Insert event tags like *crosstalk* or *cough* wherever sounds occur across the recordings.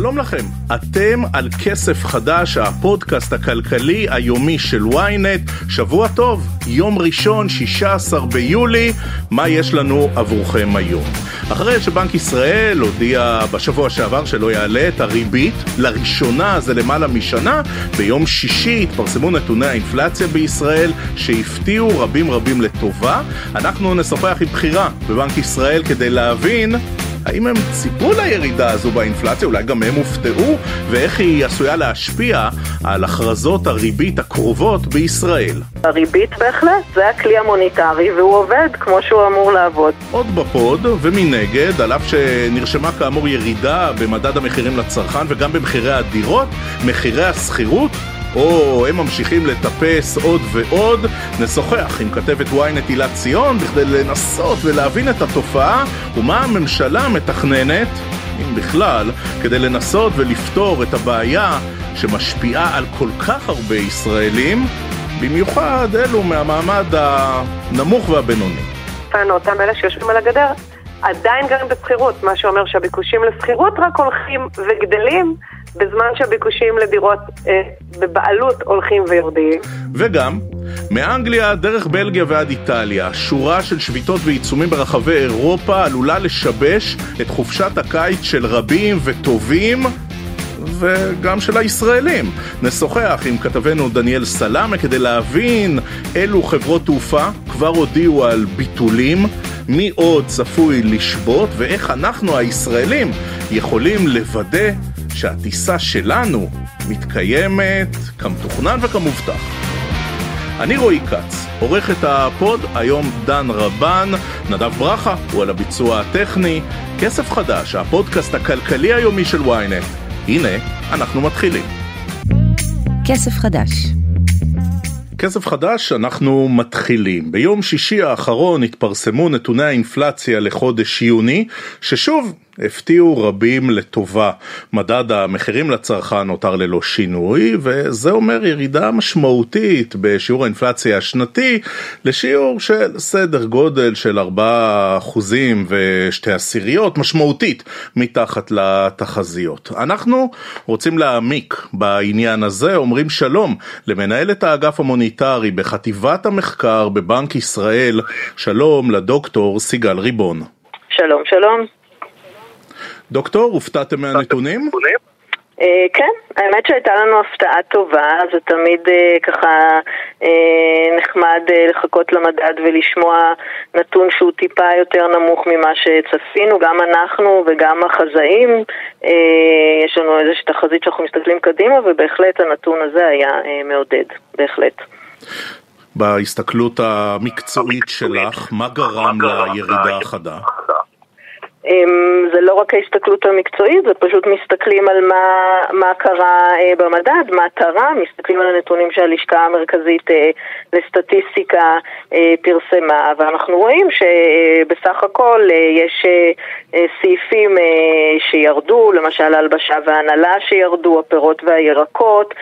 שלום לכם, אתם על כסף חדש, הפודקאסט הכלכלי היומי של ynet. שבוע טוב, יום ראשון, 16 ביולי, מה יש לנו עבורכם היום? אחרי שבנק ישראל הודיע בשבוע שעבר שלא יעלה את הריבית, לראשונה זה למעלה משנה, ביום שישי התפרסמו נתוני האינפלציה בישראל שהפתיעו רבים רבים לטובה. אנחנו נשוחח עם בחירה בבנק ישראל כדי להבין האם הם ציפו לירידה הזו באינפלציה, אולי גם הם הופתעו, ואיך היא עשויה להשפיע על הכרזות הריבית הקרובות בישראל. הריבית בהחלט, זה הכלי המוניטרי והוא עובד כמו שהוא אמור לעבוד. עוד בפוד, ומנגד, על אף שנרשמה כאמור ירידה במדד המחירים לצרכן וגם במחירי הדירות, מחירי השכירות או הם ממשיכים לטפס עוד ועוד, נשוחח עם כתבת ynet הילה ציון בכדי לנסות ולהבין את התופעה ומה הממשלה מתכננת, אם בכלל, כדי לנסות ולפתור את הבעיה שמשפיעה על כל כך הרבה ישראלים, במיוחד אלו מהמעמד הנמוך והבינוני. אותם אלה שיושבים על הגדר עדיין גרים בשכירות, מה שאומר שהביקושים לשכירות רק הולכים וגדלים. בזמן שהביקושים לדירות אה, בבעלות הולכים ויורדים. וגם, מאנגליה דרך בלגיה ועד איטליה, שורה של שביתות ועיצומים ברחבי אירופה עלולה לשבש את חופשת הקיץ של רבים וטובים. וגם של הישראלים. נשוחח עם כתבנו דניאל סלאמה כדי להבין אילו חברות תעופה כבר הודיעו על ביטולים, מי עוד צפוי לשבות ואיך אנחנו הישראלים יכולים לוודא שהטיסה שלנו מתקיימת כמתוכנן וכמובטח. אני רועי כץ, עורך את הפוד, היום דן רבן, נדב ברכה הוא על הביצוע הטכני, כסף חדש, הפודקאסט הכלכלי היומי של ynet. הנה, אנחנו מתחילים. כסף חדש כסף חדש, אנחנו מתחילים. ביום שישי האחרון התפרסמו נתוני האינפלציה לחודש יוני, ששוב הפתיעו רבים לטובה. מדד המחירים לצרכן נותר ללא שינוי, וזה אומר ירידה משמעותית בשיעור האינפלציה השנתי לשיעור של סדר גודל של 4 אחוזים ושתי עשיריות, משמעותית מתחת לתחזיות. אנחנו רוצים להעמיק בעניין הזה, אומרים שלום למנהלת האגף המוניטרי בחטיבת המחקר בבנק ישראל, שלום לדוקטור סיגל ריבון. שלום, שלום. דוקטור, הופתעתם מהנתונים? אה, כן, האמת שהייתה לנו הפתעה טובה, זה תמיד אה, ככה אה, נחמד לחכות למדד ולשמוע נתון שהוא טיפה יותר נמוך ממה שצפינו, גם אנחנו וגם החזאים, יש לנו איזושהי תחזית שאנחנו מסתכלים קדימה ובהחלט הנתון הזה היה מעודד, בהחלט. בהסתכלות המקצועית שלך, מה גרם לירידה החדה? אמ, זה לא רק ההסתכלות המקצועית, זה פשוט מסתכלים על מה, מה קרה אה, במדד, מה תרם, מסתכלים על הנתונים שהלשכה המרכזית אה, לסטטיסטיקה אה, פרסמה, ואנחנו רואים שבסך הכל יש סעיפים שירדו, למשל ההלבשה וההנהלה שירדו, הפירות והירקות,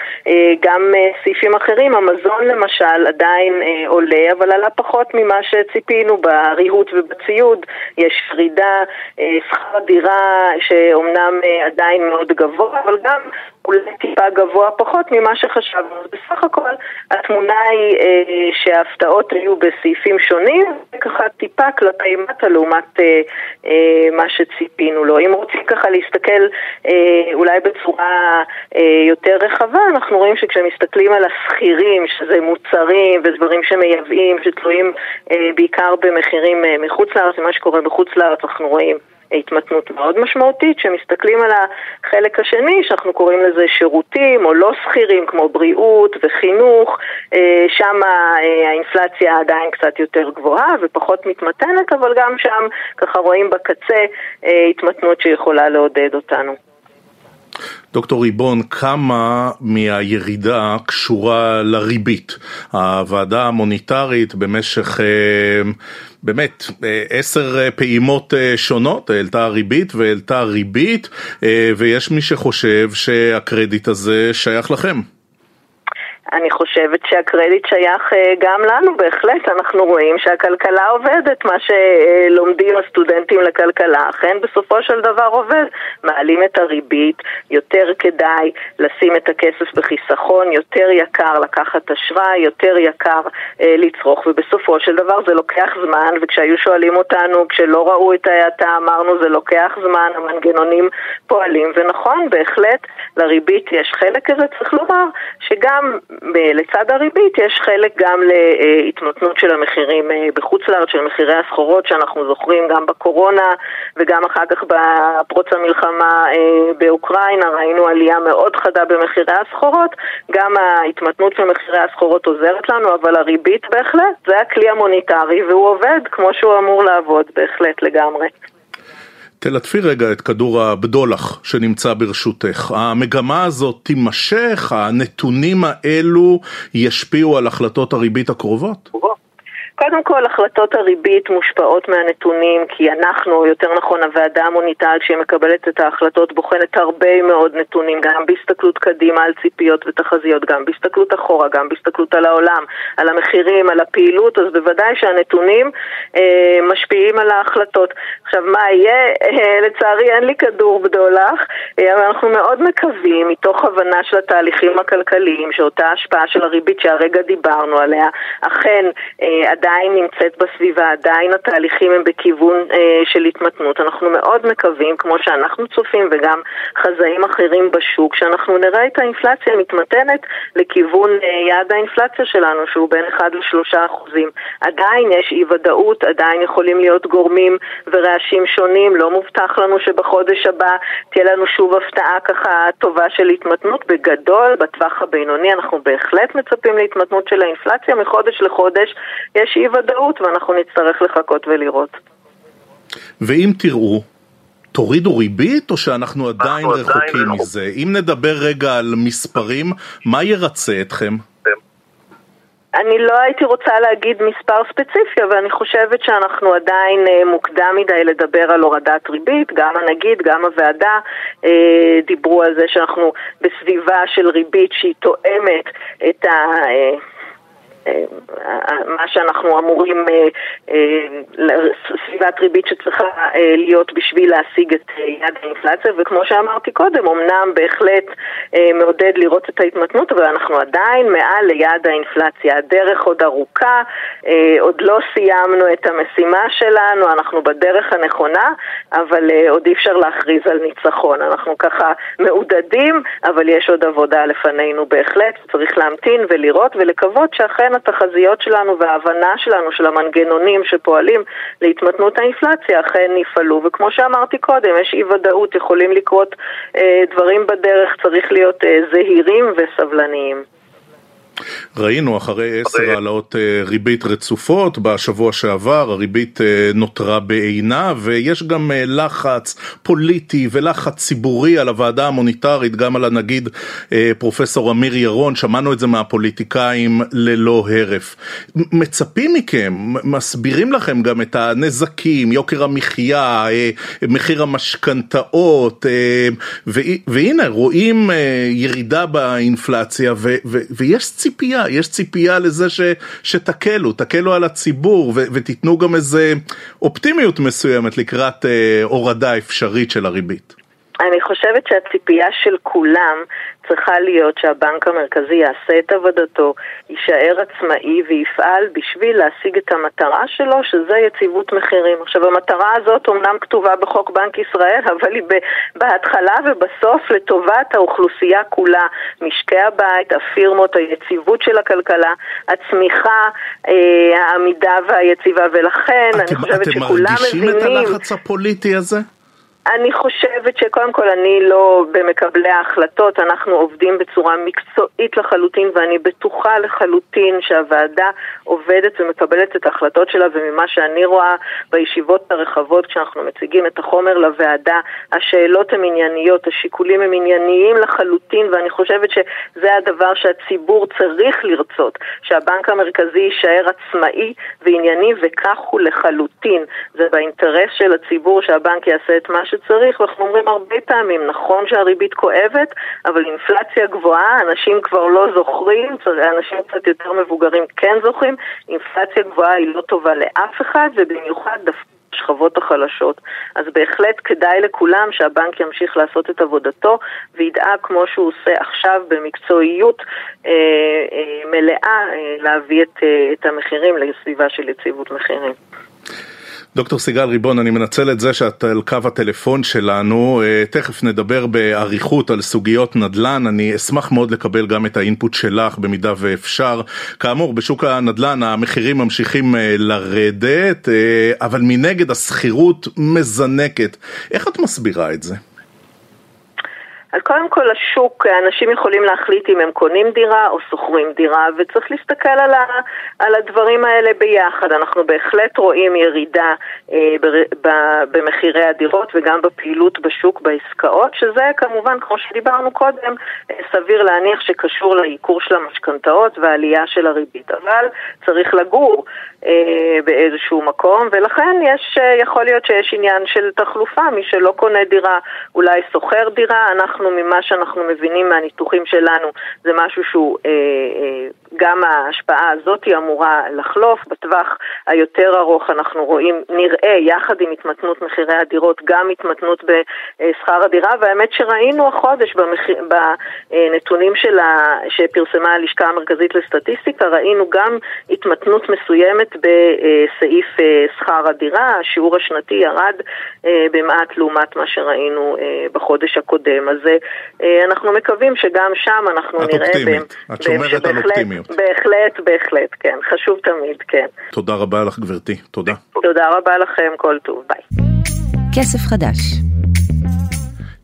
גם סעיפים אחרים, המזון למשל עדיין עולה, אבל עלה פחות ממה שציפינו בריהוט ובציוד, יש ירידה אה, שכר הדירה שאומנם אה, עדיין מאוד גבוה, אבל גם אולי טיפה גבוה פחות ממה שחשבנו. בסך הכל התמונה היא אה, שההפתעות היו בסעיפים שונים, וככה טיפה כלפי מטה לעומת אה, אה, מה שציפינו לו. אם רוצים ככה להסתכל אה, אולי בצורה אה, יותר רחבה, אנחנו רואים שכשמסתכלים על השכירים, שזה מוצרים ודברים שמייבאים, שתלויים אה, בעיקר במחירים אה, מחוץ לארץ, ומה שקורה בחוץ לארץ אנחנו רואים התמתנות מאוד משמעותית, שמסתכלים על החלק השני, שאנחנו קוראים לזה שירותים או לא שכירים, כמו בריאות וחינוך, אה, שם אה, האינפלציה עדיין קצת יותר גבוהה ופחות מתמתנת, אבל גם שם ככה רואים בקצה אה, התמתנות שיכולה לעודד אותנו. דוקטור ריבון, כמה מהירידה קשורה לריבית? הוועדה המוניטרית במשך באמת עשר פעימות שונות העלתה ריבית והעלתה ריבית, ויש מי שחושב שהקרדיט הזה שייך לכם. אני חושבת שהקרדיט שייך אה, גם לנו, בהחלט. אנחנו רואים שהכלכלה עובדת, מה שלומדים הסטודנטים לכלכלה, אכן בסופו של דבר עובד. מעלים את הריבית, יותר כדאי לשים את הכסף בחיסכון, יותר יקר לקחת אשראי, יותר יקר אה, לצרוך, ובסופו של דבר זה לוקח זמן, וכשהיו שואלים אותנו, כשלא ראו את ההאטה, אמרנו זה לוקח זמן, המנגנונים פועלים, ונכון, בהחלט לריבית יש חלק כזה, צריך לומר שגם לצד הריבית יש חלק גם להתמתנות של המחירים אה, בחוץ לארץ, של מחירי הסחורות שאנחנו זוכרים גם בקורונה וגם אחר כך בפרוץ המלחמה אה, באוקראינה ראינו עלייה מאוד חדה במחירי הסחורות, גם ההתמתנות של מחירי הסחורות עוזרת לנו, אבל הריבית בהחלט זה הכלי המוניטרי והוא עובד כמו שהוא אמור לעבוד, בהחלט לגמרי. תלטפי רגע את כדור הבדולח שנמצא ברשותך. המגמה הזאת תימשך? הנתונים האלו ישפיעו על החלטות הריבית הקרובות? קודם כל, החלטות הריבית מושפעות מהנתונים, כי אנחנו, או יותר נכון הוועדה המוניטרית שהיא מקבלת את ההחלטות, בוחנת הרבה מאוד נתונים, גם בהסתכלות קדימה על ציפיות ותחזיות, גם בהסתכלות אחורה, גם בהסתכלות על העולם, על המחירים, על הפעילות, אז בוודאי שהנתונים אה, משפיעים על ההחלטות. עכשיו, מה יהיה? אה, לצערי אין לי כדור בדולח, אה, אבל אנחנו מאוד מקווים, מתוך הבנה של התהליכים הכלכליים, שאותה השפעה של הריבית שהרגע דיברנו עליה, אכן אה, עדיין נמצאת בסביבה, עדיין התהליכים הם בכיוון אה, של התמתנות. אנחנו מאוד מקווים, כמו שאנחנו צופים וגם חזאים אחרים בשוק, שאנחנו נראה את האינפלציה מתמתנת לכיוון אה, יעד האינפלציה שלנו, שהוא בין 1 ל-3 אחוזים. עדיין יש אי ודאות, עדיין יכולים להיות גורמים ורעשים שונים, לא מובטח לנו שבחודש הבא תהיה לנו שוב הפתעה ככה טובה של התמתנות. בגדול, בטווח הבינוני אנחנו בהחלט מצפים להתמתנות של האינפלציה מחודש לחודש. יש אי ודאות ואנחנו נצטרך לחכות ולראות. ואם תראו, תורידו ריבית או שאנחנו עדיין רחוקים עדיין מזה? אם נדבר רגע על מספרים, מה ירצה אתכם? אני לא הייתי רוצה להגיד מספר ספציפי, אבל אני חושבת שאנחנו עדיין אה, מוקדם מדי לדבר על הורדת ריבית. גם הנגיד, גם הוועדה אה, דיברו על זה שאנחנו בסביבה של ריבית שהיא תואמת את ה... מה שאנחנו אמורים, אה, אה, סביבת ריבית שצריכה אה, להיות בשביל להשיג את יעד האינפלציה, וכמו שאמרתי קודם, אמנם בהחלט מעודד לראות את ההתמתנות, אבל אנחנו עדיין מעל ליעד האינפלציה. הדרך עוד ארוכה, עוד לא סיימנו את המשימה שלנו, אנחנו בדרך הנכונה, אבל עוד אי אפשר להכריז על ניצחון. אנחנו ככה מעודדים, אבל יש עוד עבודה לפנינו בהחלט, צריך להמתין ולראות ולקוות שאכן התחזיות שלנו וההבנה שלנו של המנגנונים שפועלים להתמתנות האינפלציה אכן יפעלו. וכמו שאמרתי קודם, יש אי ודאות, יכולים לקרות אה, דברים בדרך, צריך להיות אה, זהירים וסבלניים. ראינו אחרי עשר העלאות אה, ריבית רצופות בשבוע שעבר, הריבית אה, נותרה בעינה ויש גם אה, לחץ פוליטי ולחץ ציבורי על הוועדה המוניטרית, גם על הנגיד פרופסור אמיר ירון, שמענו את זה מהפוליטיקאים ללא הרף. מצפים מכם, מסבירים לכם גם את הנזקים, יוקר המחיה, מחיר המשכנתאות, והנה רואים ירידה באינפלציה ויש ציפים. ציפייה, יש ציפייה לזה ש, שתקלו, תקלו על הציבור ו, ותיתנו גם איזה אופטימיות מסוימת לקראת אה, הורדה אפשרית של הריבית. אני חושבת שהציפייה של כולם צריכה להיות שהבנק המרכזי יעשה את עבודתו, יישאר עצמאי ויפעל בשביל להשיג את המטרה שלו, שזה יציבות מחירים. עכשיו, המטרה הזאת אומנם כתובה בחוק בנק ישראל, *laughs* אבל היא בהתחלה ובסוף לטובת האוכלוסייה כולה, משקי הבית, הפירמות, היציבות של הכלכלה, הצמיחה, אה, העמידה והיציבה, ולכן אתם, אני חושבת שכולם מבינים... אתם מרגישים את הלחץ הפוליטי הזה? אני חושבת שקודם כל אני לא במקבלי ההחלטות, אנחנו עובדים בצורה מקצועית לחלוטין ואני בטוחה לחלוטין שהוועדה עובדת ומקבלת את ההחלטות שלה וממה שאני רואה בישיבות הרחבות כשאנחנו מציגים את החומר לוועדה, השאלות הן ענייניות, השיקולים הם ענייניים לחלוטין ואני חושבת שזה הדבר שהציבור צריך לרצות, שהבנק המרכזי יישאר עצמאי וענייני וכך הוא לחלוטין. זה באינטרס של הציבור שהבנק יעשה את מה ש... שצריך, ואנחנו אומרים הרבה פעמים, נכון שהריבית כואבת, אבל אינפלציה גבוהה, אנשים כבר לא זוכרים, אנשים קצת יותר מבוגרים כן זוכרים, אינפלציה גבוהה היא לא טובה לאף אחד, ובמיוחד דווקא השכבות החלשות. אז בהחלט כדאי לכולם שהבנק ימשיך לעשות את עבודתו וידאג כמו שהוא עושה עכשיו במקצועיות אה, אה, מלאה אה, להביא את, אה, את המחירים לסביבה של יציבות מחירים. דוקטור סיגל ריבון, אני מנצל את זה שאת על קו הטלפון שלנו, אה, תכף נדבר באריכות על סוגיות נדל"ן, אני אשמח מאוד לקבל גם את האינפוט שלך במידה ואפשר. כאמור, בשוק הנדל"ן המחירים ממשיכים אה, לרדת, אה, אבל מנגד השכירות מזנקת. איך את מסבירה את זה? אז קודם כל השוק, אנשים יכולים להחליט אם הם קונים דירה או שוכרים דירה, וצריך להסתכל על, ה, על הדברים האלה ביחד. אנחנו בהחלט רואים ירידה אה, ב, ב, במחירי הדירות וגם בפעילות בשוק בעסקאות, שזה כמובן, כמו שדיברנו קודם, אה, סביר להניח שקשור לעיקור של המשכנתאות והעלייה של הריבית. אבל צריך לגור באיזשהו מקום, ולכן יש, אה, יכול להיות שיש עניין של תחלופה, מי שלא קונה דירה אולי שוכר דירה, אנחנו ממה שאנחנו מבינים מהניתוחים שלנו זה משהו שהוא, אה, אה, גם ההשפעה הזאת היא אמורה לחלוף, בטווח היותר ארוך אנחנו רואים, נראה יחד עם התמתנות מחירי הדירות גם התמתנות בשכר הדירה, והאמת שראינו החודש במח... בנתונים שלה, שפרסמה הלשכה המרכזית לסטטיסטיקה, ראינו גם התמתנות מסוימת בסעיף אה, שכר הדירה, השיעור השנתי ירד אה, במעט לעומת מה שראינו אה, בחודש הקודם. אז אנחנו מקווים שגם שם אנחנו נראה... את אופטימית, את שומרת על אופטימיות. בהחלט, בהחלט, כן. חשוב תמיד, כן. תודה רבה לך גברתי, תודה. תודה רבה לכם, כל טוב, ביי. כסף חדש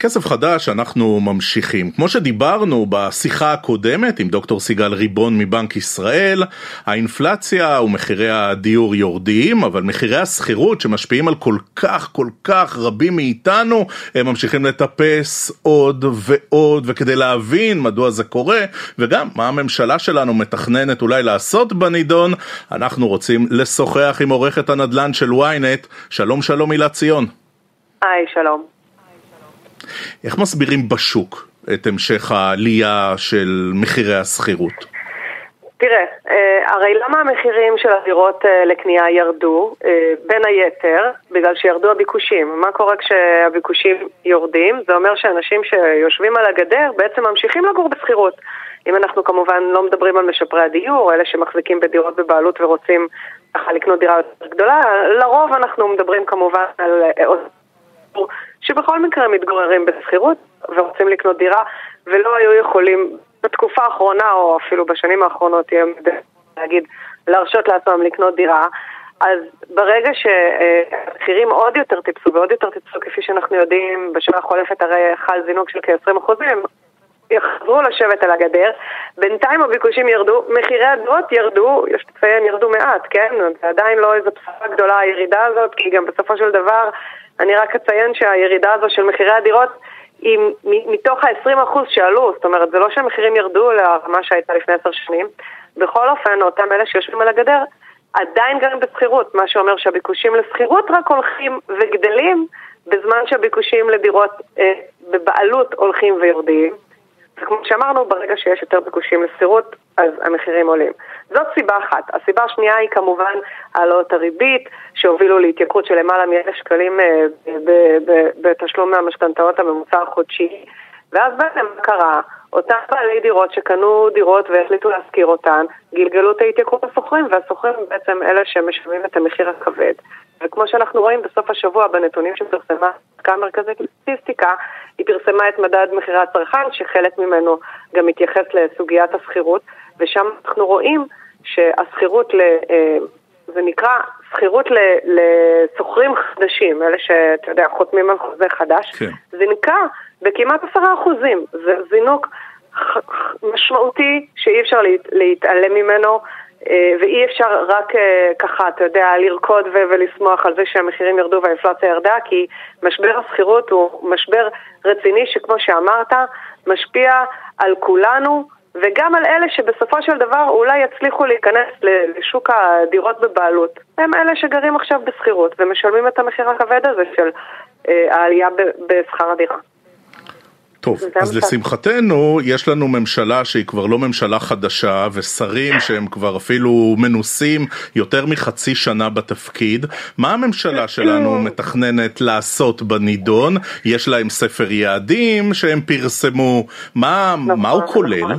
כסף חדש, אנחנו ממשיכים. כמו שדיברנו בשיחה הקודמת עם דוקטור סיגל ריבון מבנק ישראל, האינפלציה ומחירי הדיור יורדים, אבל מחירי השכירות שמשפיעים על כל כך כל כך רבים מאיתנו, הם ממשיכים לטפס עוד ועוד, וכדי להבין מדוע זה קורה, וגם מה הממשלה שלנו מתכננת אולי לעשות בנידון, אנחנו רוצים לשוחח עם עורכת הנדל"ן של ynet, שלום שלום הילה ציון. היי, שלום. איך מסבירים בשוק את המשך העלייה של מחירי השכירות? תראה, אה, הרי למה המחירים של הדירות אה, לקנייה ירדו? אה, בין היתר, בגלל שירדו הביקושים. מה קורה כשהביקושים יורדים? זה אומר שאנשים שיושבים על הגדר בעצם ממשיכים לגור בשכירות. אם אנחנו כמובן לא מדברים על משפרי הדיור, אלה שמחזיקים בדירות בבעלות ורוצים ככה לקנות דירה יותר גדולה, לרוב אנחנו מדברים כמובן על שבכל מקרה מתגוררים בשכירות ורוצים לקנות דירה ולא היו יכולים בתקופה האחרונה או אפילו בשנים האחרונות, להגיד, להרשות לעצמם לקנות דירה. אז ברגע שהמחירים עוד יותר טיפסו ועוד יותר טיפסו, כפי שאנחנו יודעים, בשנה החולפת הרי חל זינוק של כ-20 אחוזים, יחזרו לשבת על הגדר, בינתיים הביקושים ירדו, מחירי הדירות ירדו, יש לציין ירדו מעט, כן? זה עדיין לא איזו בשורה גדולה הירידה הזאת, כי גם בסופו של דבר אני רק אציין שהירידה הזו של מחירי הדירות היא מתוך ה-20% שעלו, זאת אומרת, זה לא שהמחירים ירדו לרמה שהייתה לפני עשר שנים. בכל אופן, אותם אלה שיושבים על הגדר עדיין גרים בשכירות, מה שאומר שהביקושים לשכירות רק הולכים וגדלים, בזמן שהביקושים לדירות אה, בבעלות הולכים ויורדים. וכמו שאמרנו, ברגע שיש יותר ביקושים לשכירות, אז המחירים עולים. זאת סיבה אחת. הסיבה השנייה היא כמובן העלות הריבית, שהובילו להתייקרות של למעלה מאלף שקלים אה, בתשלום מהמשכנתאות הממוצע החודשי. ואז בעצם מה קרה? אותם בעלי דירות שקנו דירות והחליטו להשכיר אותן, גלגלו את ההתייקרות לשוכרים, והשוכרים בעצם אלה שמשלמים את המחיר הכבד. וכמו שאנחנו רואים בסוף השבוע בנתונים שפרסמה המרכזית לסטטיסטיקה, היא פרסמה את מדד מחירי הצרכן, שחלק ממנו גם מתייחס לסוגיית השכירות, ושם אנחנו רואים שהשכירות ל... אה, זה נקרא שכירות לשוכרים חדשים, אלה שאתה יודע, חותמים על חוזה חדש, כן. זינקה בכמעט עשרה אחוזים. זה זינוק משמעותי שאי אפשר להתעלם ממנו. אה, ואי אפשר רק אה, ככה, אתה יודע, לרקוד ולשמוח על זה שהמחירים ירדו והאינפלציה ירדה, כי משבר השכירות הוא משבר רציני שכמו שאמרת, משפיע על כולנו, וגם על אלה שבסופו של דבר אולי יצליחו להיכנס לשוק הדירות בבעלות. הם אלה שגרים עכשיו בשכירות ומשלמים את המחיר הכבד הזה של אה, העלייה בשכר הדירה. טוב, אז לשמחתנו יש לנו ממשלה שהיא כבר לא ממשלה חדשה ושרים שהם כבר אפילו מנוסים יותר מחצי שנה בתפקיד. מה הממשלה שלנו *coughs* מתכננת לעשות בנידון? יש להם ספר יעדים שהם פרסמו, מה, נכון, מה הוא כולל? נכון.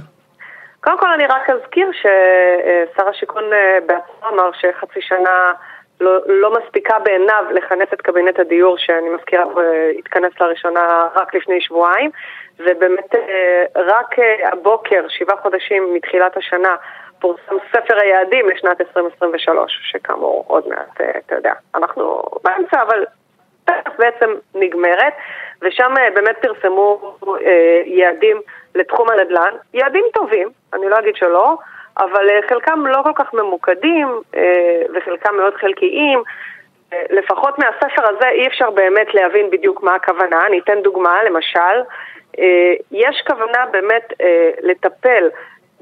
קודם כל אני רק אזכיר ששר השיכון אה, בעצמו אמר שחצי שנה לא, לא מספיקה בעיניו לכנס את קבינט הדיור, שאני מזכירה, אה, התכנס לראשונה רק לפני שבועיים, ובאמת אה, רק הבוקר, שבעה חודשים מתחילת השנה, פורסם ספר היעדים לשנת 2023, שכאמור עוד מעט, אתה יודע, אנחנו באמצע, אבל בעצם נגמרת, ושם באמת פרסמו יעדים לתחום הנדל"ן, יעדים טובים, אני לא אגיד שלא, אבל אה, חלקם לא כל כך ממוקדים אה, וחלקם מאוד חלקיים. אה, לפחות מהספר הזה אי אפשר באמת להבין בדיוק מה הכוונה. אני אתן דוגמה, למשל, יש כוונה באמת לטפל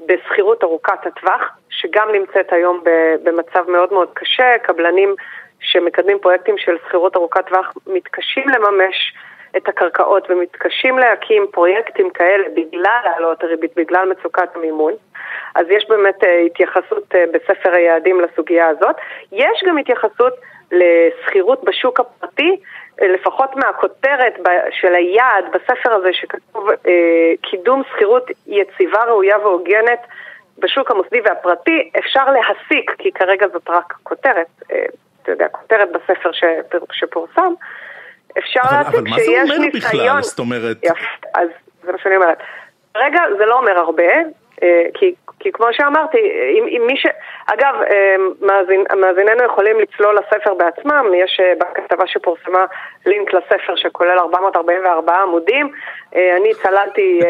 בשכירות ארוכת הטווח, שגם נמצאת היום במצב מאוד מאוד קשה. קבלנים שמקדמים פרויקטים של שכירות ארוכת טווח מתקשים לממש את הקרקעות ומתקשים להקים פרויקטים כאלה בגלל העלות הריבית, בגלל מצוקת המימון. אז יש באמת אה, התייחסות אה, בספר היעדים לסוגיה הזאת. יש גם התייחסות לשכירות בשוק הפרטי, אה, לפחות מהכותרת של היעד בספר הזה שכתוב קידום שכירות יציבה, ראויה והוגנת בשוק המוסדי והפרטי, אפשר להסיק, כי כרגע זאת רק כותרת, אתה יודע, כותרת בספר שפורסם, אפשר להציג שיש ניסיון... אבל מה זה אומר בכלל? זאת אומרת... יפה, אז זה מה שאני אומרת. רגע, זה לא אומר הרבה, אה, כי, כי כמו שאמרתי, אם, אם מי ש... אגב, אה, מאזין, מאזיננו יכולים לצלול לספר בעצמם, יש אה, בכתבה שפורסמה לינק לספר שכולל 444 עמודים, אני צללתי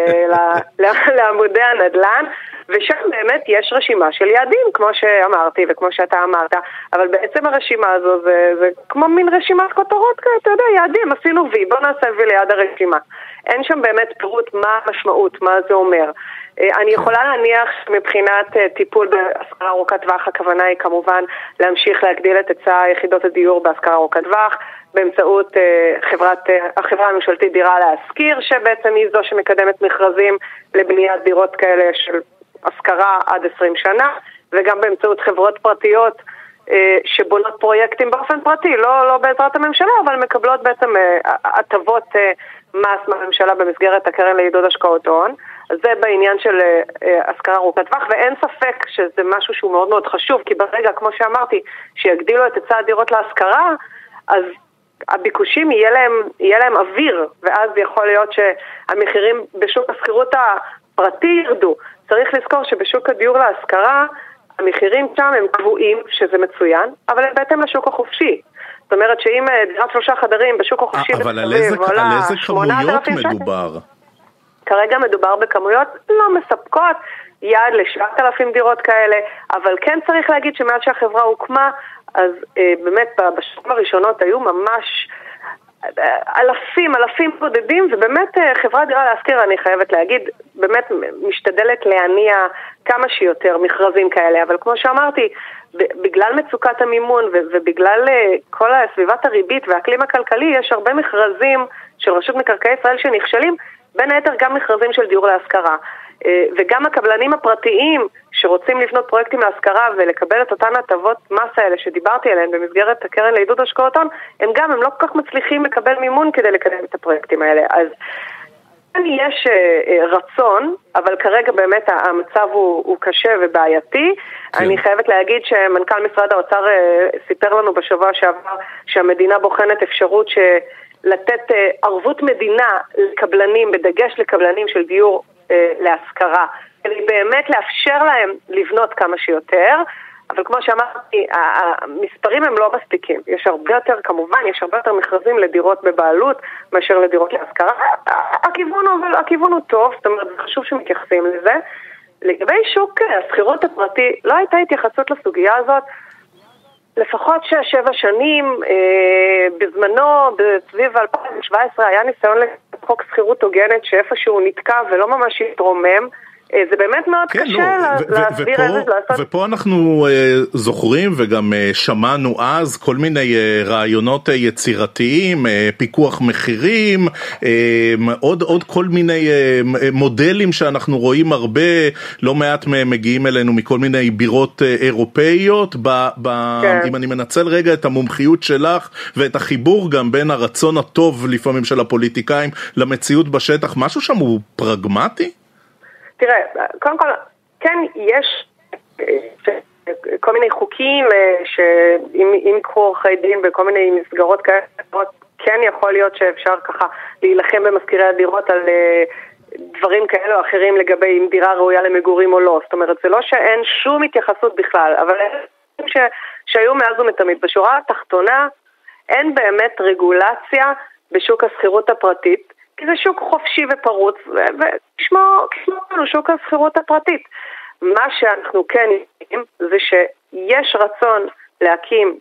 *laughs* לעמודי הנדל"ן, ושם באמת יש רשימה של יעדים, כמו שאמרתי וכמו שאתה אמרת, אבל בעצם הרשימה הזו זה, זה כמו מין רשימת כותרות כאלה, אתה יודע, יעדים, עשינו וי, בוא נעשה וי ליד הרשימה. אין שם באמת פירוט מה המשמעות, מה זה אומר. אה, אני יכולה להניח שמבחינת אה, טיפול בהשכרה ארוכת טווח, הכוונה היא כמובן להמשיך להגדיל את היצע יחידות הדיור בהשכרה ארוכת טווח באמצעות אה, חברת, החברה הממשלתית דירה להשכיר, שבעצם היא זו שמקדמת מכרזים לבניית דירות כאלה של השכרה עד 20 שנה, וגם באמצעות חברות פרטיות שבונות פרויקטים באופן פרטי, לא, לא בעזרת הממשלה, אבל מקבלות בעצם הטבות מס מהממשלה במסגרת הקרן לעידוד השקעות הון. זה בעניין של אה, אה, השכרה ארוכת טווח, ואין ספק שזה משהו שהוא מאוד מאוד חשוב, כי ברגע, כמו שאמרתי, שיגדילו את היצע הדירות להשכרה, אז הביקושים יהיה להם, יהיה להם אוויר, ואז יכול להיות שהמחירים בשוק השכירות הפרטי ירדו. צריך לזכור שבשוק הדיור להשכרה, המחירים שם הם קבועים, שזה מצוין, אבל הם בהתאם לשוק החופשי. זאת אומרת שאם אה, דירת שלושה חדרים בשוק החופשי אבל על איזה, על איזה כמויות מדובר? כרגע מדובר בכמויות לא מספקות, יעד ל-7,000 דירות כאלה, אבל כן צריך להגיד שמאז שהחברה הוקמה, אז אה, באמת בשנים הראשונות היו ממש... אלפים, אלפים בודדים, ובאמת אה, חברת דירה להשכיר, אני חייבת להגיד, באמת משתדלת להניע כמה שיותר מכרזים כאלה, אבל כמו שאמרתי, בגלל מצוקת המימון ובגלל אה, כל סביבת הריבית והאקלים הכלכלי, יש הרבה מכרזים של רשות מקרקעי ישראל שנכשלים, בין היתר גם מכרזים של דיור להשכרה. אה, וגם הקבלנים הפרטיים שרוצים לבנות פרויקטים להשכרה ולקבל את אותן הטבות מס האלה שדיברתי עליהן במסגרת הקרן לעידוד השקעות הון, הם גם, הם לא כל כך מצליחים לקבל מימון כדי לקדם את הפרויקטים האלה. אז יש אה, אה, רצון, אבל כרגע באמת המצב הוא, הוא קשה ובעייתי. כן. אני חייבת להגיד שמנכ"ל משרד האוצר סיפר לנו בשבוע שעבר שהמדינה בוחנת אפשרות ש... לתת ערבות מדינה לקבלנים, בדגש לקבלנים של דיור להשכרה, כדי באמת לאפשר להם לבנות כמה שיותר. אבל כמו שאמרתי, המספרים הם לא מספיקים. יש הרבה יותר, כמובן, יש הרבה יותר מכרזים לדירות בבעלות מאשר לדירות להשכרה. הכיוון, הוא, הכיוון הוא טוב, זאת אומרת, חשוב שמתייחסים לזה. לגבי שוק השכירות הפרטי, לא הייתה התייחסות לסוגיה הזאת. לפחות שש-שבע שנים, אה, בזמנו, סביב 2017, היה ניסיון לחוק שכירות הוגנת שאיפשהו נתקע ולא ממש התרומם. אה, זה באמת מאוד כן, קשה לא, להסביר איזה לעשות. ופה אנחנו אה, זוכרים וגם אה, שמענו אז כל מיני אה, רעיונות אה, יצירתיים, אה, פיקוח מחירים, אה, עוד, עוד כל מיני אה, מודלים שאנחנו רואים הרבה, לא מעט מהם מגיעים אלינו מכל מיני בירות אה, אירופאיות. ב, ב, כן. אם אני מנצל רגע את המומחיות שלך ואת החיבור גם בין הרצון הטוב לפעמים של הפוליטיקאים למציאות בשטח, משהו שם הוא פרגמטי? תראה, קודם כל, כן, יש אה, כל מיני חוקים אה, שאם יקחו עורכי דין וכל מיני מסגרות כאלה, כן יכול להיות שאפשר ככה להילחם במזכירי הדירות על אה, דברים כאלה או אחרים לגבי אם דירה ראויה למגורים או לא. זאת אומרת, זה לא שאין שום התייחסות בכלל, אבל ש, שהיו מאז ומתמיד. בשורה התחתונה, אין באמת רגולציה בשוק השכירות הפרטית. כי זה שוק חופשי ופרוץ, ותשמעו לנו שוק השכירות הפרטית. מה שאנחנו כן יודעים זה שיש רצון להקים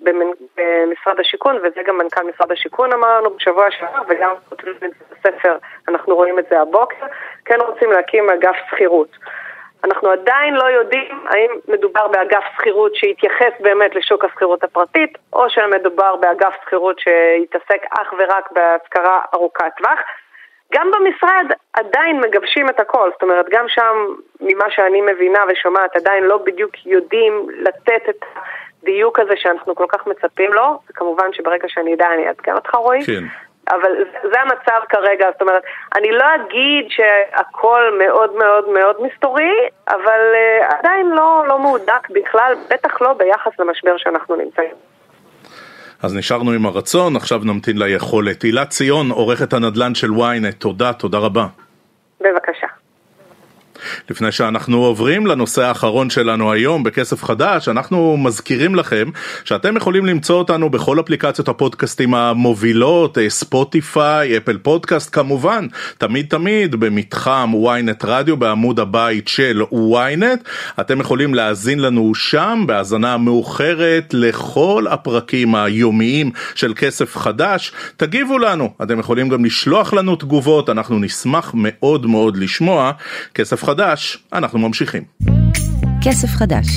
במשרד השיכון, וזה גם מנכ"ל משרד השיכון אמר לנו בשבוע שעבר, וגם כותבים את זה בספר, אנחנו רואים את זה הבוקר, כן רוצים להקים אגף שכירות. אנחנו עדיין לא יודעים האם מדובר באגף שכירות שיתייחס באמת לשוק השכירות הפרטית, או שמדובר באגף שכירות שיתעסק אך ורק בהשכרה ארוכת טווח. גם במשרד עדיין מגבשים את הכל, זאת אומרת, גם שם, ממה שאני מבינה ושומעת, עדיין לא בדיוק יודעים לתת את הדיוק הזה שאנחנו כל כך מצפים לו, וכמובן שברגע שאני אדע אני אעדכן אותך רועי. כן. אבל זה המצב כרגע, זאת אומרת, אני לא אגיד שהכל מאוד מאוד מאוד מסתורי, אבל uh, עדיין לא, לא מהודק בכלל, בטח לא ביחס למשבר שאנחנו נמצאים. אז נשארנו עם הרצון, עכשיו נמתין ליכולת. הילה ציון, עורכת הנדל"ן של ynet, תודה, תודה רבה. לפני שאנחנו עוברים לנושא האחרון שלנו היום בכסף חדש, אנחנו מזכירים לכם שאתם יכולים למצוא אותנו בכל אפליקציות הפודקאסטים המובילות, אה, ספוטיפיי, אפל פודקאסט כמובן, תמיד תמיד במתחם ynet רדיו בעמוד הבית של ynet. אתם יכולים להאזין לנו שם בהאזנה מאוחרת לכל הפרקים היומיים של כסף חדש. תגיבו לנו, אתם יכולים גם לשלוח לנו תגובות, אנחנו נשמח מאוד מאוד לשמוע. כסף חדש חדש, אנחנו ממשיכים. כסף חדש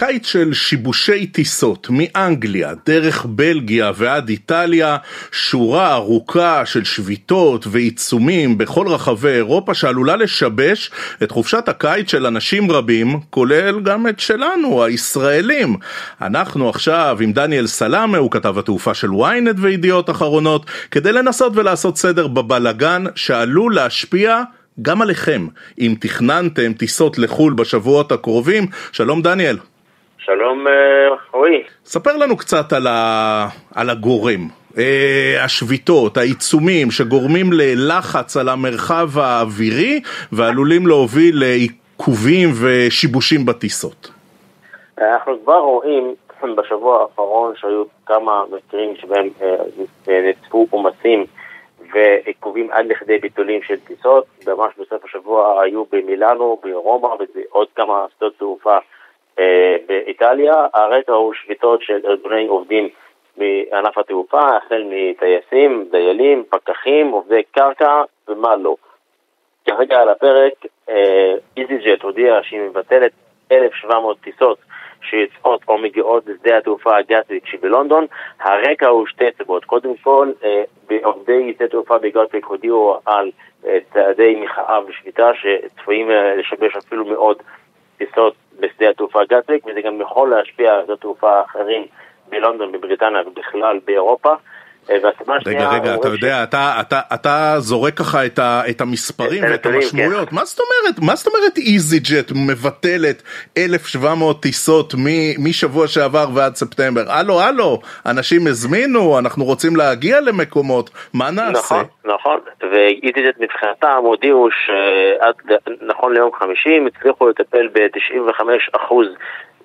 קיץ של שיבושי טיסות מאנגליה, דרך בלגיה ועד איטליה, שורה ארוכה של שביתות ועיצומים בכל רחבי אירופה שעלולה לשבש את חופשת הקיץ של אנשים רבים, כולל גם את שלנו, הישראלים. אנחנו עכשיו עם דניאל סלאמה, הוא כתב התעופה של ynet וידיעות אחרונות, כדי לנסות ולעשות סדר בבלגן שעלול להשפיע גם עליכם, אם תכננתם טיסות לחו"ל בשבועות הקרובים. שלום דניאל. שלום אה, רועי. ספר לנו קצת על, ה... על הגורם. אה, השביתות, העיצומים שגורמים ללחץ על המרחב האווירי ועלולים להוביל לעיכובים ושיבושים בטיסות. אנחנו כבר רואים בשבוע האחרון שהיו כמה מקרים שבהם אה, נצפו עומסים ועיכובים עד לכדי ביטולים של טיסות. ממש בסוף השבוע היו במילאנו, ברומא ועוד כמה שדות תעופה אה, באיטליה. הרקע הוא שביתות של ארגוני עובדים מענף התעופה, החל מטייסים, דיילים, פקחים, עובדי קרקע ומה לא. כרגע על הפרק, אה, הודיעה שהיא מבטלת 1,700 טיסות שיוצאות או מגיעות לשדה התעופה הגטוויק שבלונדון. הרקע הוא שתי סיבות. קודם כל, אה, עובדי שדה התעופה בגטוויק הודיעו על אה, צעדי מחאה ושביתה שצפויים אה, לשבש אפילו מאוד טיסות בשדה התעופה גטוויק, וזה גם יכול להשפיע על שדות תעופה אחרים בלונדון, בבריטניה ובכלל באירופה. רגע, רגע, אתה יודע, אתה, אתה, אתה זורק ככה את, ה, את המספרים ואת המשמעויות, כן. מה זאת אומרת, מה זאת אומרת איזי ג'ט מבטלת 1,700 טיסות משבוע שעבר ועד ספטמבר? הלו, הלו, אנשים הזמינו, אנחנו רוצים להגיע למקומות, מה נעשה? נכון, נכון, ואיזי ג'ט מבחינתם הודיעו שעד נכון ליום חמישי הם הצליחו לטפל ב-95%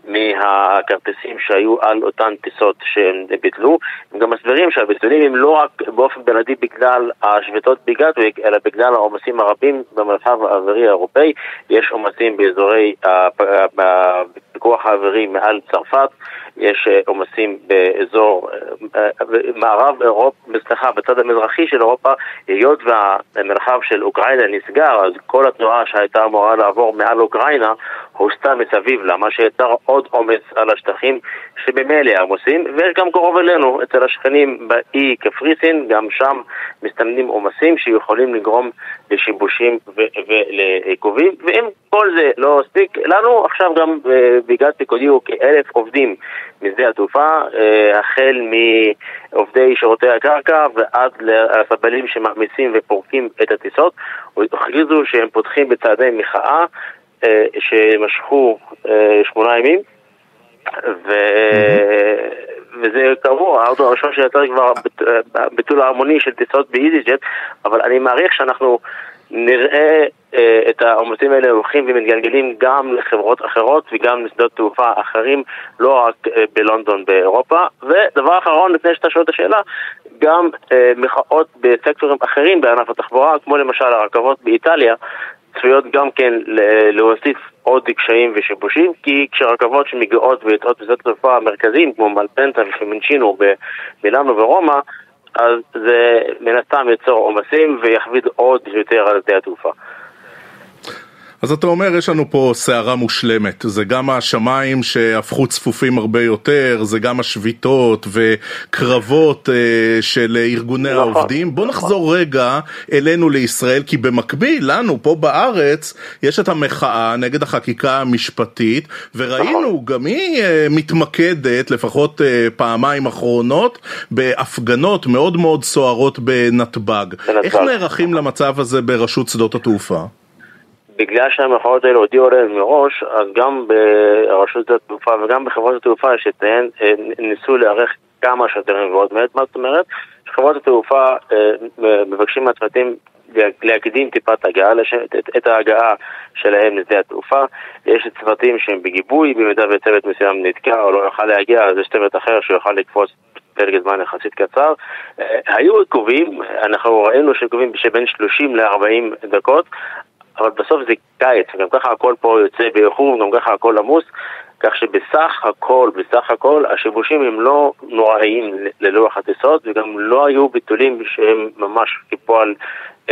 מהכרטיסים שהיו על אותן טיסות שהם ביטלו. הם גם מסבירים שהביטולים הם לא רק באופן בלעדי בגלל השביתות בגטוויק, אלא בגלל העומסים הרבים במרחב האווירי האירופאי. יש עומסים באזורי הפיקוח האווירי מעל צרפת, יש אה, עומסים באזור אה, אה, מערב אירופה, סליחה, בצד המזרחי של אירופה, היות והמרחב של אוקראינה נסגר, אז כל התנועה שהייתה אמורה לעבור מעל אוקראינה הוסתה מסביב לה, מה שיצר עוד עומס על השטחים שבמילא עמוסים, ויש גם קרוב אלינו, אצל השכנים באי קפריסין, גם שם מסתמנים עומסים שיכולים לגרום לשיבושים ולעיכובים, ואם כל זה לא הספיק לנו, עכשיו גם בגלל הודיעו כאלף עובדים משדה התעופה, אה, החל מעובדי שירותי הקרקע ועד לסבלים שמעמיסים ופורקים את הטיסות, הכריזו שהם פותחים בצעדי מחאה אה, שמשכו אה, שמונה ימים ו... וזה כאמור, האוטו הראשון שיצא כבר ביטול ההמוני של טיסות באיזי ג'ט, אבל אני מעריך שאנחנו נראה אה, את העומסים האלה הולכים ומתגלגלים גם לחברות אחרות וגם לשדות תעופה אחרים, לא רק אה, בלונדון באירופה. ודבר אחרון, לפני שאתה שואל את השאלה, גם אה, מחאות בסקטורים אחרים בענף התחבורה, כמו למשל הרכבות באיטליה, צפויות גם כן להוסיף עוד קשיים ושיבושים, כי כשרכבות שמגיעות ויוצאות בשדות התעופה המרכזיים, כמו מלפנטה ופמנצ'ינו במילאנו ורומא, אז זה מן הסתם ייצור עומסים ויכביד עוד יותר על שדה התעופה. אז אתה אומר, יש לנו פה סערה מושלמת. זה גם השמיים שהפכו צפופים הרבה יותר, זה גם השביתות וקרבות אה, של ארגוני נכון, העובדים. בוא נכון. נחזור רגע אלינו לישראל, כי במקביל, לנו פה בארץ, יש את המחאה נגד החקיקה המשפטית, וראינו, נכון. גם היא אה, מתמקדת, לפחות אה, פעמיים אחרונות, בהפגנות מאוד מאוד סוערות בנתב"ג. איך נערכים למצב הזה ברשות שדות התעופה? בגלל שהמחאות האלה הודיעו עליהן מראש, אז גם ברשות התעופה וגם בחברות התעופה לציין, אה, ניסו להיערך כמה שיותר מבואות מעט. מה זאת אומרת? חברות התעופה אה, מבקשים מהצוותים להקדים טיפת הגעה, את ההגעה שלהם לשדה התעופה. יש צוותים שהם בגיבוי, במידה וצוות מסוים נתקע או לא יוכל להגיע, אז יש צוות אחר שיוכל לקפוץ פרק זמן יחסית קצר. אה, היו עיכובים, אנחנו ראינו שעיכובים שבין 30 ל-40 דקות, אבל בסוף זה קיץ, וגם ככה הכל פה יוצא באיחור, גם ככה הכל עמוס, כך שבסך הכל, בסך הכל, השיבושים הם לא נוראיים ללוח הטיסות, וגם לא היו ביטולים שהם ממש כפועל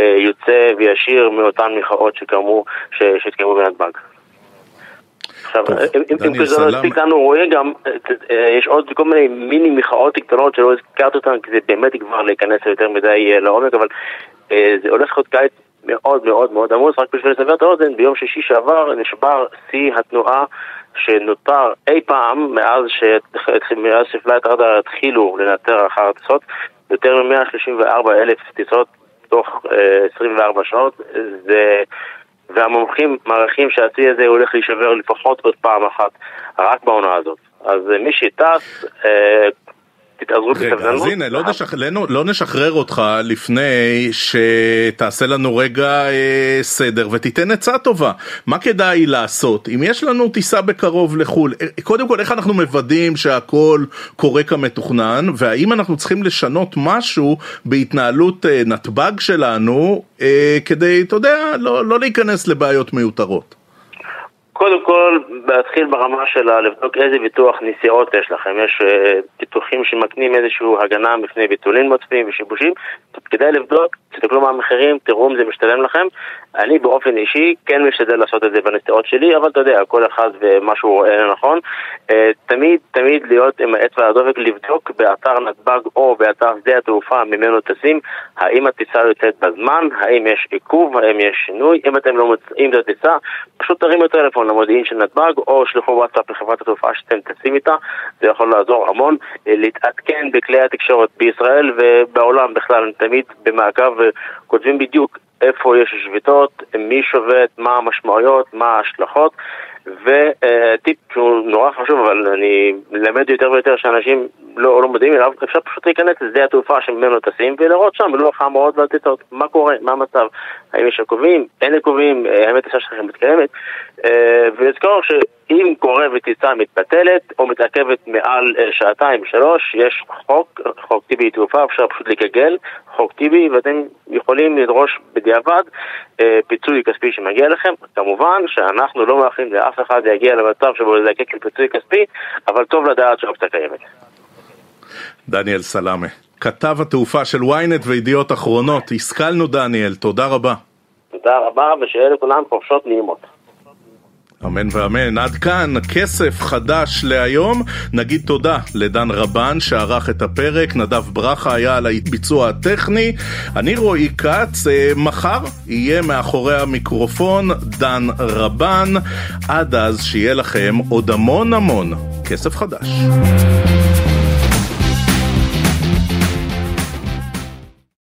אה, יוצא וישיר מאותן מחאות שקרמו, שהתקיימו בנתב"ג. עכשיו, אם כל זה לא הספיק לנו, רואה גם, אה, אה, יש עוד כל מיני מיני מחאות קטנות שלא הזכרת אותן, כי זה באמת כבר להיכנס יותר מדי אה, לעומק, אבל זה הולך להיות קיץ מאוד מאוד מאוד עמוס, רק בשביל לסבר את האוזן, ביום שישי שעבר נשבר שיא התנועה שנוטר אי פעם מאז, ש Flightradar התחילו לנטר אחר הטיסות, יותר מ-134 אלף טיסות תוך uh, 24 שעות, זה... והמומחים מעריכים שהשיא הזה הולך להישבר לפחות עוד פעם אחת, רק בעונה הזאת. אז מי שטס, uh, תתאזרו בסבלנות. אז הנה, לא, נשח... לא נשחרר אותך לפני שתעשה לנו רגע אה, סדר ותיתן עצה טובה. מה כדאי לעשות? אם יש לנו טיסה בקרוב לחו"ל, אה, קודם כל איך אנחנו מוודאים שהכל קורה כמתוכנן, והאם אנחנו צריכים לשנות משהו בהתנהלות אה, נתב"ג שלנו, אה, כדי, אתה יודע, לא, לא להיכנס לבעיות מיותרות. קודם כל, להתחיל ברמה של לבדוק איזה ביטוח נסיעות יש לכם. יש uh, ביטוחים שמקנים איזושהי הגנה מפני ביטולים מוצפים ושיבושים. כדאי לבדוק, תסתכלו מה המחירים, תראו אם זה משתלם לכם. אני באופן אישי כן משתדל לעשות את זה בנסיעות שלי, אבל אתה יודע, כל אחד ומה שהוא רואה לנכון. Uh, תמיד, תמיד להיות עם האצבע הדופק, לבדוק באתר נתב"ג או באתר שדה התעופה ממנו טסים, האם הטיסה יוצאת בזמן, האם יש עיכוב, האם יש שינוי. אם אתם לא מוצאים את הטיסה, פשוט תרימו טלפון למודיעין של נתב"ג או שלחו וואטסאפ לחברת התעופה שאתם טסים איתה, זה יכול לעזור המון. אה, להתעדכן בכלי התקשורת בישראל ובעולם בכלל, תמיד במעקב וכותבים בדיוק איפה יש שביתות, מי שובת, מה המשמעויות, מה ההשלכות. וטיפ שהוא נורא חשוב, אבל אני מלמד יותר ויותר שאנשים לא, לא מודעים אליו, אפשר פשוט להיכנס לשדה התעופה שממנו טסים ולראות שם בלוח המאוד והטיסות, מה קורה, מה המצב, האם יש עיכובים, אין עיכובים, האם הטיסה שלכם מתקיימת, ולזכור ש... אם קורה וטיסה מתבטלת או מתעכבת מעל אה, שעתיים, שלוש, יש חוק, חוק טיבי תעופה, אפשר פשוט לגגל, חוק טיבי, ואתם יכולים לדרוש בדיעבד אה, פיצוי כספי שמגיע לכם. כמובן שאנחנו לא מאחלים לאף אחד להגיע למצב שבו לזקק לפיצוי כספי, אבל טוב לדעת שהאופציה קיימת. דניאל סלאמה, כתב התעופה של ynet וידיעות אחרונות, השכלנו דניאל, תודה רבה. תודה רבה, ושיהיה לכולם חופשות נעימות. אמן ואמן. עד כאן כסף חדש להיום. נגיד תודה לדן רבן שערך את הפרק, נדב ברכה היה על הביצוע הטכני. אני רועי כץ, אה, מחר יהיה מאחורי המיקרופון דן רבן. עד אז שיהיה לכם עוד המון המון כסף חדש.